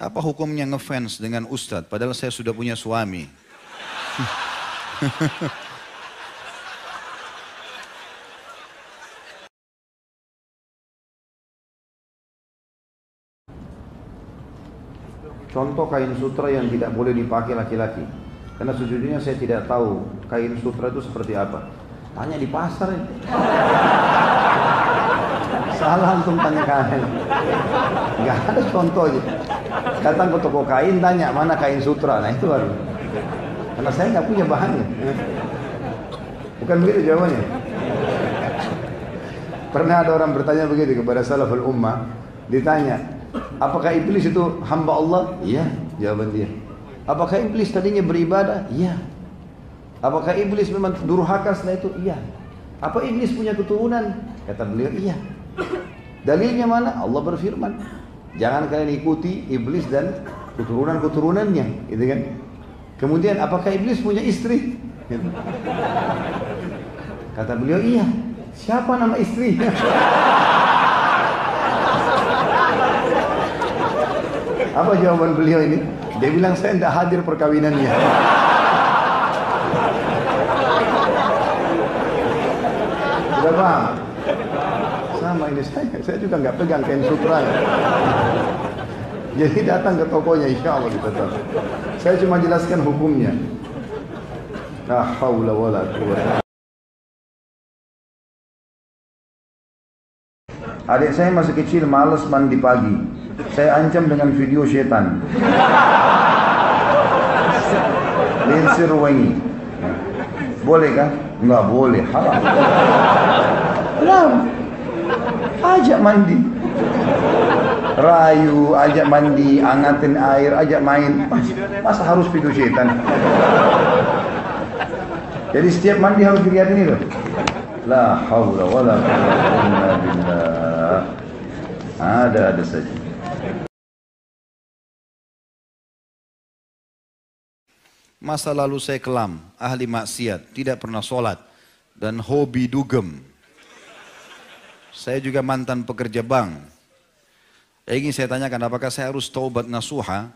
Apa hukumnya ngefans dengan ustadz padahal saya sudah punya suami? Contoh kain sutra yang tidak boleh dipakai laki-laki. Karena sejujurnya saya tidak tahu kain sutra itu seperti apa. Tanya di pasar. Salah antum tanya kain. Gak ada contohnya. Datang ke toko kain tanya mana kain sutra. Nah itu baru. Karena saya nggak punya bahannya. Bukan begitu jawabannya. Pernah ada orang bertanya begitu kepada salaful ummah. Ditanya, apakah iblis itu hamba Allah? Iya, jawaban dia. Apakah iblis tadinya beribadah? Iya. Apakah iblis memang durhaka setelah itu? Iya. Apa iblis punya keturunan? Kata beliau, iya. Dalilnya mana? Allah berfirman. Jangan kalian ikuti iblis dan keturunan-keturunannya, gitu kan? Kemudian apakah iblis punya istri? Kata beliau, iya. Siapa nama istrinya? Apa jawaban beliau ini? Dia bilang saya tidak hadir perkawinannya. Sudah paham? Ini saya, saya juga nggak pegang kain sutra. Jadi datang ke tokonya, insya Allah kita tahu. Saya cuma jelaskan hukumnya. La wala. Adik saya masih kecil malas mandi pagi. Saya ancam dengan video setan. Linsir wangi. Boleh kan? Enggak boleh. Haram. Ajak mandi. Rayu, ajak mandi, angatin air, ajak main. Mas, masa harus video setan? Jadi setiap mandi harus dilihat ini loh. La haula wala quwwata illa. Ada-ada saja. Masa lalu saya kelam, ahli maksiat, tidak pernah sholat, dan hobi dugem. Saya juga mantan pekerja bank. Ya ingin saya tanyakan, apakah saya harus taubat nasuha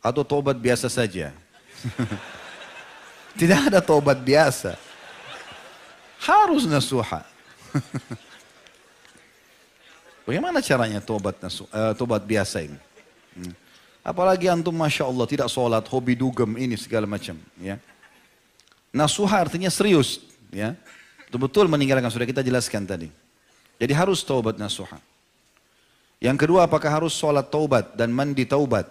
atau taubat biasa saja? tidak ada taubat biasa. Harus nasuha. Bagaimana caranya nasu, uh, biasa ini? Hmm. Apalagi antum masya Allah tidak sholat, hobi dugem ini segala macam. Ya. Nasuha artinya serius, ya. Betul-betul meninggalkan sudah kita jelaskan tadi. Jadi harus taubat nasuha. Yang kedua apakah harus sholat taubat dan mandi taubat?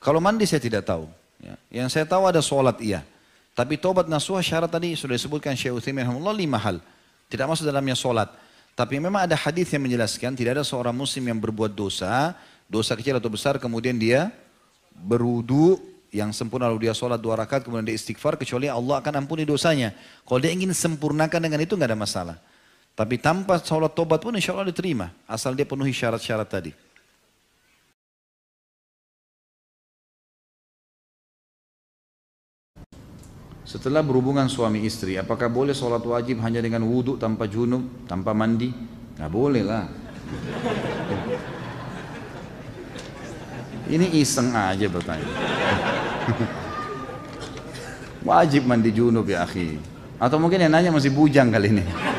Kalau mandi saya tidak tahu. Ya. Yang saya tahu ada sholat iya. Tapi taubat nasuha syarat tadi sudah disebutkan Syekh Utsaimin rahimahullah lima hal. Tidak masuk dalamnya sholat. Tapi memang ada hadis yang menjelaskan tidak ada seorang muslim yang berbuat dosa, dosa kecil atau besar kemudian dia berudu yang sempurna lalu dia sholat dua rakaat kemudian dia istighfar kecuali Allah akan ampuni dosanya. Kalau dia ingin sempurnakan dengan itu nggak ada masalah. Tapi tanpa sholat tobat pun insya Allah diterima asal dia penuhi syarat-syarat tadi. Setelah berhubungan suami istri, apakah boleh sholat wajib hanya dengan wudhu tanpa junub, tanpa mandi? Gak boleh lah. Ini iseng aja bertanya. Wajib mandi junub ya akhi. Atau mungkin yang nanya masih bujang kali ini.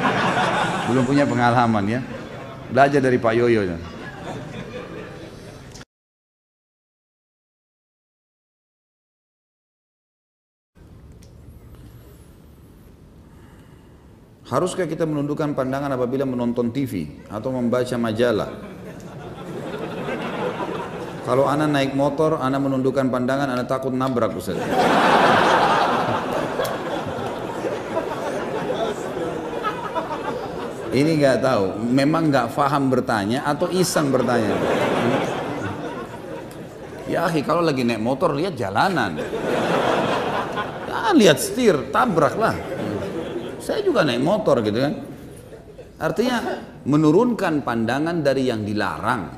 Belum punya pengalaman ya. Belajar dari Pak Yoyo. Ya. Haruskah kita menundukkan pandangan apabila menonton TV atau membaca majalah? Kalau anak naik motor, anak menundukkan pandangan, anak takut nabrak Ustaz. Ini nggak tahu, memang nggak faham bertanya atau iseng bertanya. Ya akhi, kalau lagi naik motor lihat jalanan. Ya, lihat setir, tabraklah. Saya juga naik motor gitu kan. Artinya menurunkan pandangan dari yang dilarang.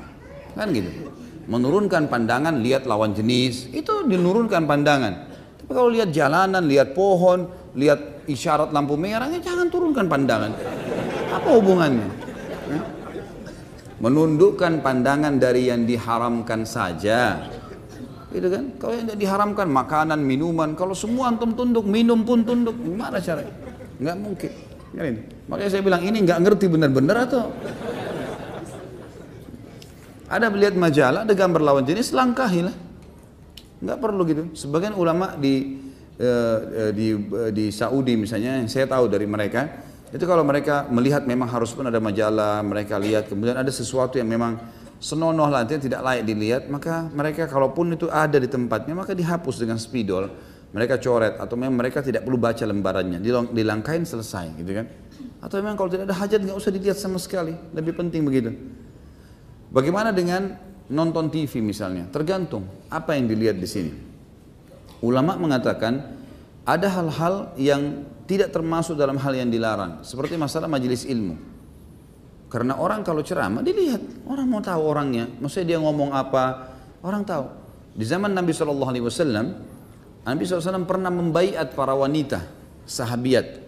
Kan gitu. Menurunkan pandangan lihat lawan jenis, itu dinurunkan pandangan. Tapi kalau lihat jalanan, lihat pohon, lihat isyarat lampu merah, ya jangan turunkan pandangan. Apa hubungannya? Ya? menundukkan pandangan dari yang diharamkan saja. Gitu kan? Kalau yang diharamkan makanan, minuman, kalau semua antum tunduk, minum pun tunduk, gimana caranya? Nggak mungkin. Ini. Makanya saya bilang ini nggak ngerti benar-benar atau ada melihat majalah, ada gambar lawan jenis, langkahilah. Nggak perlu gitu. Sebagian ulama di uh, di uh, di Saudi misalnya, yang saya tahu dari mereka, itu kalau mereka melihat memang harus pun ada majalah, mereka lihat, kemudian ada sesuatu yang memang senonoh lah, tidak layak dilihat, maka mereka kalaupun itu ada di tempatnya, maka dihapus dengan spidol, mereka coret, atau memang mereka tidak perlu baca lembarannya, dilangkain selesai gitu kan. Atau memang kalau tidak ada hajat nggak usah dilihat sama sekali, lebih penting begitu. Bagaimana dengan nonton TV misalnya? Tergantung apa yang dilihat di sini. Ulama mengatakan ada hal-hal yang tidak termasuk dalam hal yang dilarang, seperti masalah majelis ilmu. Karena orang kalau ceramah dilihat, orang mau tahu orangnya, maksudnya dia ngomong apa, orang tahu. Di zaman Nabi Shallallahu Alaihi Wasallam, Nabi SAW pernah membaiat para wanita, sahabiat,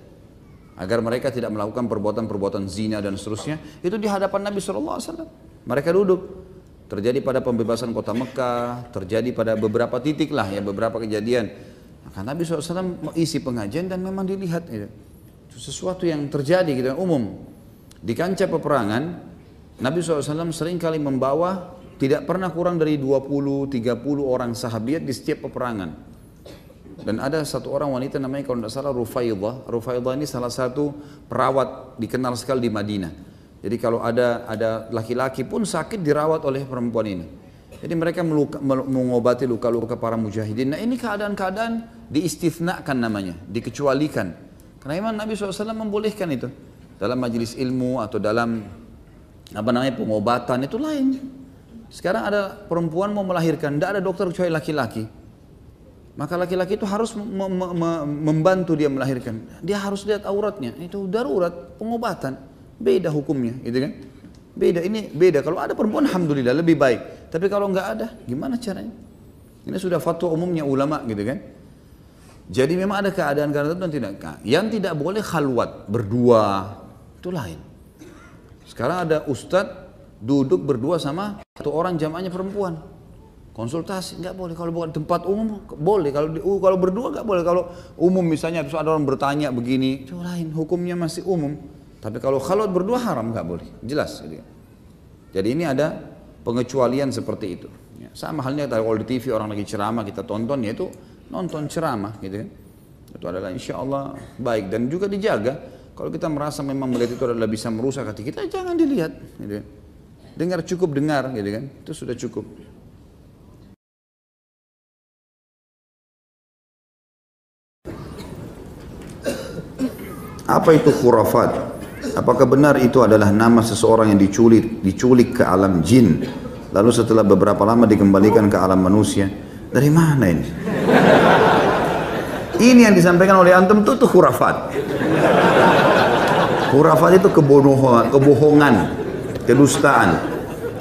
agar mereka tidak melakukan perbuatan-perbuatan zina dan seterusnya. Itu di hadapan Nabi Wasallam. Mereka duduk. Terjadi pada pembebasan kota Mekah, terjadi pada beberapa titik lah ya, beberapa kejadian. Maka Nabi SAW isi pengajian dan memang dilihat gitu. Itu sesuatu yang terjadi gitu, umum. Di kancah peperangan, Nabi SAW sering kali membawa tidak pernah kurang dari 20-30 orang sahabat di setiap peperangan. Dan ada satu orang wanita namanya kalau tidak salah Rufaidah. Rufaidah ini salah satu perawat dikenal sekali di Madinah. Jadi kalau ada ada laki-laki pun sakit dirawat oleh perempuan ini. Jadi mereka meluka, mengobati luka-luka para mujahidin. Nah ini keadaan-keadaan diistifnakan namanya, dikecualikan. Karena memang Nabi SAW membolehkan itu. Dalam majelis ilmu atau dalam apa namanya pengobatan itu lain. Sekarang ada perempuan mau melahirkan, tidak ada dokter kecuali laki-laki. Maka laki-laki itu harus membantu dia melahirkan. Dia harus lihat auratnya. Itu darurat pengobatan. Beda hukumnya, gitu kan? Beda ini beda. Kalau ada perempuan alhamdulillah lebih baik. Tapi kalau nggak ada, gimana caranya? Ini sudah fatwa umumnya ulama gitu kan? Jadi memang ada keadaan-keadaan tertentu tidak. Yang tidak boleh khalwat berdua itu lain. Sekarang ada ustadz duduk berdua sama satu orang jamaahnya perempuan. Konsultasi nggak boleh kalau bukan tempat umum boleh kalau di, kalau berdua nggak boleh kalau umum misalnya terus ada orang bertanya begini itu lain hukumnya masih umum tapi kalau khalwat berdua haram nggak boleh, jelas. Gitu. Jadi ini ada pengecualian seperti itu. Ya, sama halnya kalau di TV orang lagi ceramah kita tonton ya itu nonton ceramah gitu kan. Itu adalah insya Allah baik dan juga dijaga. Kalau kita merasa memang melihat itu adalah bisa merusak hati kita, jangan dilihat. Gitu. Kan. Dengar cukup dengar, gitu kan? Itu sudah cukup. Apa itu khurafat? Apakah benar itu adalah nama seseorang yang diculik, diculik ke alam jin, lalu setelah beberapa lama dikembalikan ke alam manusia? Dari mana ini? Ini yang disampaikan oleh antum itu tuh khurafat. Khurafat itu kebohongan, kebohongan, kedustaan.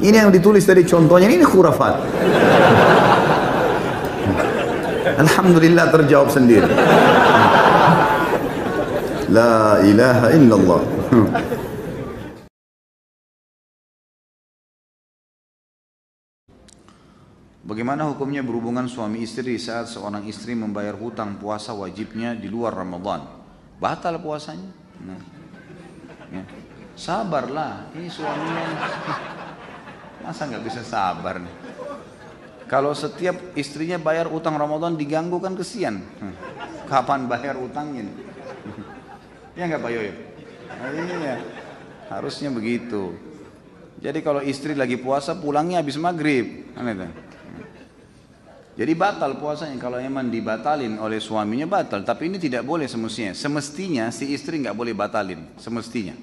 Ini yang ditulis tadi contohnya ini khurafat. Alhamdulillah terjawab sendiri. La ilaha illallah. Bagaimana hukumnya berhubungan suami istri saat seorang istri membayar hutang puasa wajibnya di luar Ramadan? Batal puasanya? Nah. Ya. Sabarlah, ini suaminya masa nggak bisa sabar nih? Kalau setiap istrinya bayar utang Ramadan diganggu kan kesian. Kapan bayar utangnya? Ya nggak Pak Yoyo? Nah, iya, harusnya begitu. Jadi kalau istri lagi puasa pulangnya habis maghrib, kan. Jadi batal puasanya kalau emang dibatalin oleh suaminya batal. Tapi ini tidak boleh semestinya. Semestinya si istri nggak boleh batalin, semestinya.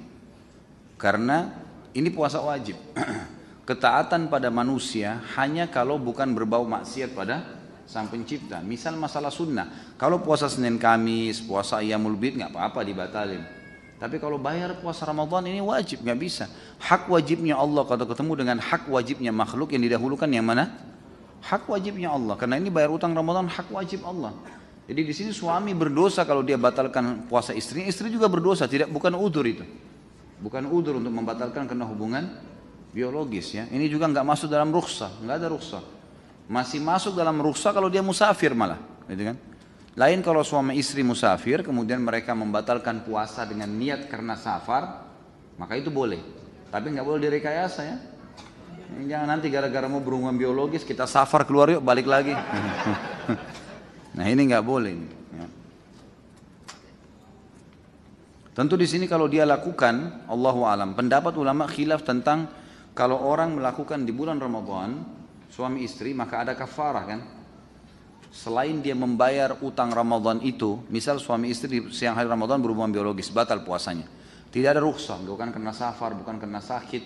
Karena ini puasa wajib. Ketaatan pada manusia hanya kalau bukan berbau maksiat pada sang pencipta. Misal masalah sunnah. Kalau puasa Senin Kamis, puasa Iyamul Bid nggak apa-apa dibatalin. Tapi kalau bayar puasa Ramadan ini wajib, nggak bisa. Hak wajibnya Allah kalau ketemu dengan hak wajibnya makhluk yang didahulukan yang mana? Hak wajibnya Allah. Karena ini bayar utang Ramadan hak wajib Allah. Jadi di sini suami berdosa kalau dia batalkan puasa istrinya, istri juga berdosa, tidak bukan udur itu. Bukan udur untuk membatalkan karena hubungan biologis ya. Ini juga nggak masuk dalam rukhsah, nggak ada rukhsah. Masih masuk dalam rukhsah kalau dia musafir malah, gitu kan? Lain kalau suami istri musafir, kemudian mereka membatalkan puasa dengan niat karena safar, maka itu boleh. Tapi nggak boleh direkayasa ya. Jangan nanti gara-gara mau berhubungan biologis kita safar keluar yuk balik lagi. nah ini nggak boleh. Ya. Tentu di sini kalau dia lakukan, Allahu alam. Pendapat ulama khilaf tentang kalau orang melakukan di bulan Ramadan suami istri maka ada kafarah kan? Selain dia membayar utang Ramadan itu, misal suami istri di siang hari Ramadan berhubungan biologis, batal puasanya. Tidak ada rukhsah, bukan karena safar, bukan karena sakit,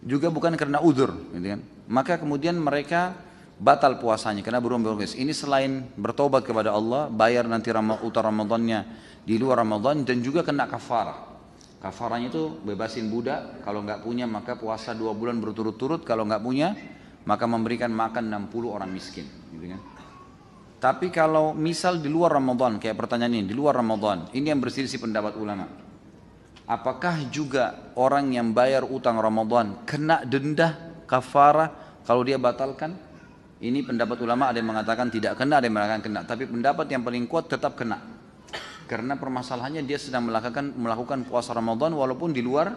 juga bukan karena udur, gitu kan? Maka kemudian mereka batal puasanya karena berhubungan biologis. Ini selain bertobat kepada Allah, bayar nanti utang Ramadannya di luar Ramadan dan juga kena kafarah. Kafarahnya itu bebasin budak, kalau nggak punya maka puasa dua bulan berturut-turut, kalau nggak punya maka memberikan makan 60 orang miskin. Gitu kan? Tapi kalau misal di luar Ramadan, kayak pertanyaan ini, di luar Ramadan, ini yang berselisih pendapat ulama. Apakah juga orang yang bayar utang Ramadan kena denda kafarah kalau dia batalkan? Ini pendapat ulama ada yang mengatakan tidak kena, ada yang mengatakan kena. Tapi pendapat yang paling kuat tetap kena. Karena permasalahannya dia sedang melakukan melakukan puasa Ramadan walaupun di luar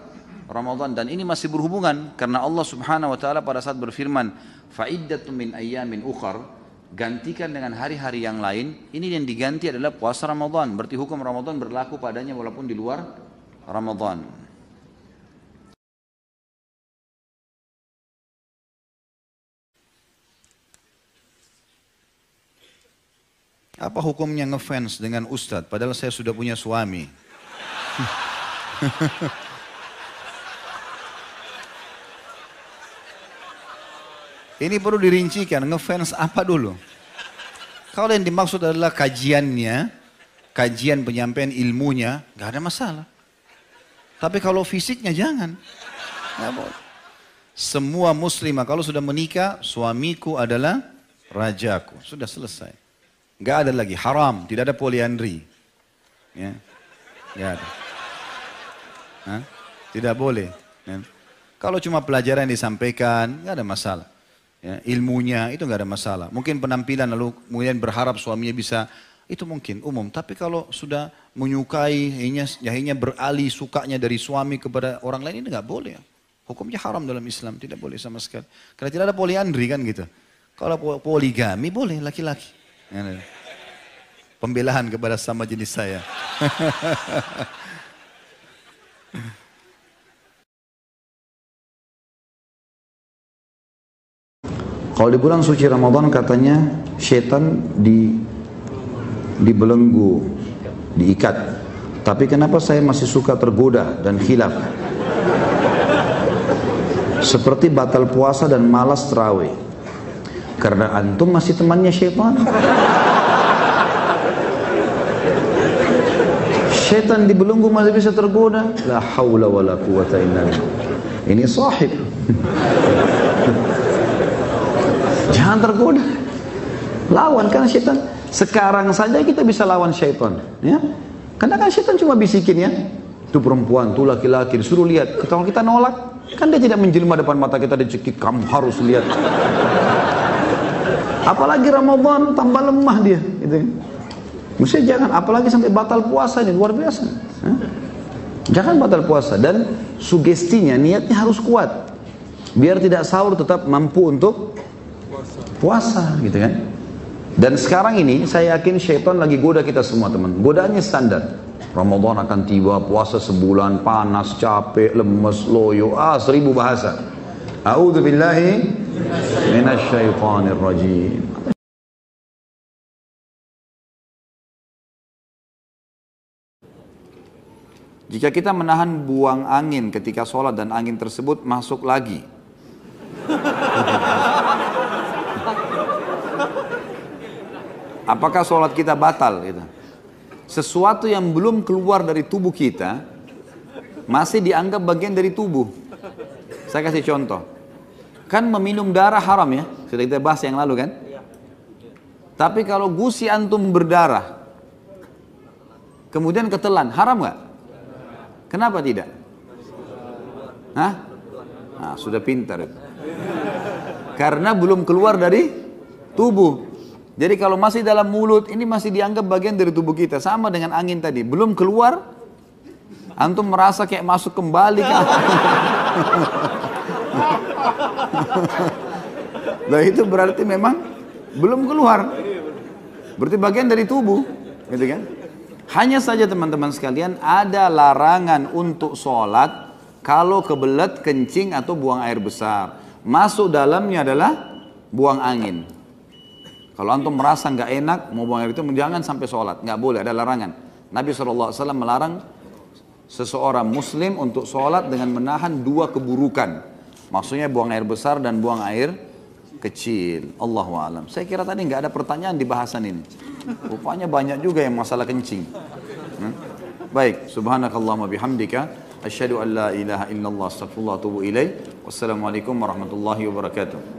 Ramadan. Dan ini masih berhubungan karena Allah Subhanahu wa taala pada saat berfirman fa'iddatun min ayyamin ukhar gantikan dengan hari-hari yang lain. Ini yang diganti adalah puasa Ramadan. Berarti hukum Ramadan berlaku padanya walaupun di luar Ramadan. Apa hukumnya ngefans dengan ustadz? Padahal saya sudah punya suami? Ini perlu dirincikan, ngefans apa dulu? Kalau yang dimaksud adalah kajiannya, kajian penyampaian ilmunya, nggak ada masalah. Tapi kalau fisiknya jangan. Semua muslimah kalau sudah menikah, suamiku adalah rajaku. Sudah selesai. Nggak ada lagi haram, tidak ada poliandri. Ya. Nggak ada. Hah? Tidak boleh. Ya. Kalau cuma pelajaran yang disampaikan, nggak ada masalah. Ya, ilmunya itu nggak ada masalah. Mungkin penampilan lalu kemudian berharap suaminya bisa itu mungkin umum. Tapi kalau sudah menyukai, akhirnya beralih sukanya dari suami kepada orang lain ini nggak boleh. Hukumnya haram dalam Islam, tidak boleh sama sekali. Karena tidak ada poliandri kan gitu. Kalau poligami boleh laki-laki. Pembelaan kepada sama jenis saya. Kalau di bulan suci Ramadan katanya setan di dibelenggu, diikat. Tapi kenapa saya masih suka tergoda dan hilaf? Seperti batal puasa dan malas terawih. Karena antum masih temannya syaitan. Syaitan di belenggu masih bisa tergoda. La haula wa la quwata illa Ini sahib. Jangan tergoda. Lawan kan syaitan. Sekarang saja kita bisa lawan syaitan. Ya? Karena kan syaitan cuma bisikin ya. Itu perempuan, itu laki-laki. Disuruh lihat. Kalau kita nolak, kan dia tidak menjelma depan mata kita dicekik. Kamu harus lihat. Apalagi Ramadan tambah lemah dia, gitu kan. Mesti jangan, apalagi sampai batal puasa ini luar biasa. Jangan batal puasa dan sugestinya niatnya harus kuat. Biar tidak sahur tetap mampu untuk puasa, gitu kan. Dan sekarang ini saya yakin syaitan lagi goda kita semua teman. Godaannya standar. Ramadan akan tiba, puasa sebulan, panas, capek, lemes, loyo, ah seribu bahasa. A'udzu billahi minasyaitonir rajim. Jika kita menahan buang angin ketika sholat dan angin tersebut masuk lagi. Apakah sholat kita batal? Gitu. Sesuatu yang belum keluar dari tubuh kita masih dianggap bagian dari tubuh. Saya kasih contoh. Kan meminum darah haram ya, sudah kita bahas yang lalu kan? Tapi kalau gusi antum berdarah, kemudian ketelan, haram nggak? Kenapa tidak? Hah? Nah, sudah pintar. Karena belum keluar dari tubuh. Jadi kalau masih dalam mulut, ini masih dianggap bagian dari tubuh kita. Sama dengan angin tadi. Belum keluar, antum merasa kayak masuk kembali ke Nah itu berarti memang belum keluar. Berarti bagian dari tubuh, gitu kan? Hanya saja teman-teman sekalian ada larangan untuk sholat kalau kebelet kencing atau buang air besar. Masuk dalamnya adalah buang angin. Kalau antum merasa nggak enak mau buang air itu jangan sampai sholat, nggak boleh ada larangan. Nabi SAW melarang seseorang muslim untuk sholat dengan menahan dua keburukan. Maksudnya buang air besar dan buang air kecil. Allahu alam. Saya kira tadi nggak ada pertanyaan di bahasan ini. Rupanya banyak juga yang masalah kencing. Hmm? Baik, subhanakallahumma bihamdika asyhadu an la ilaha illallah astaghfirullah wa atubu ilaih. Wassalamualaikum warahmatullahi wabarakatuh.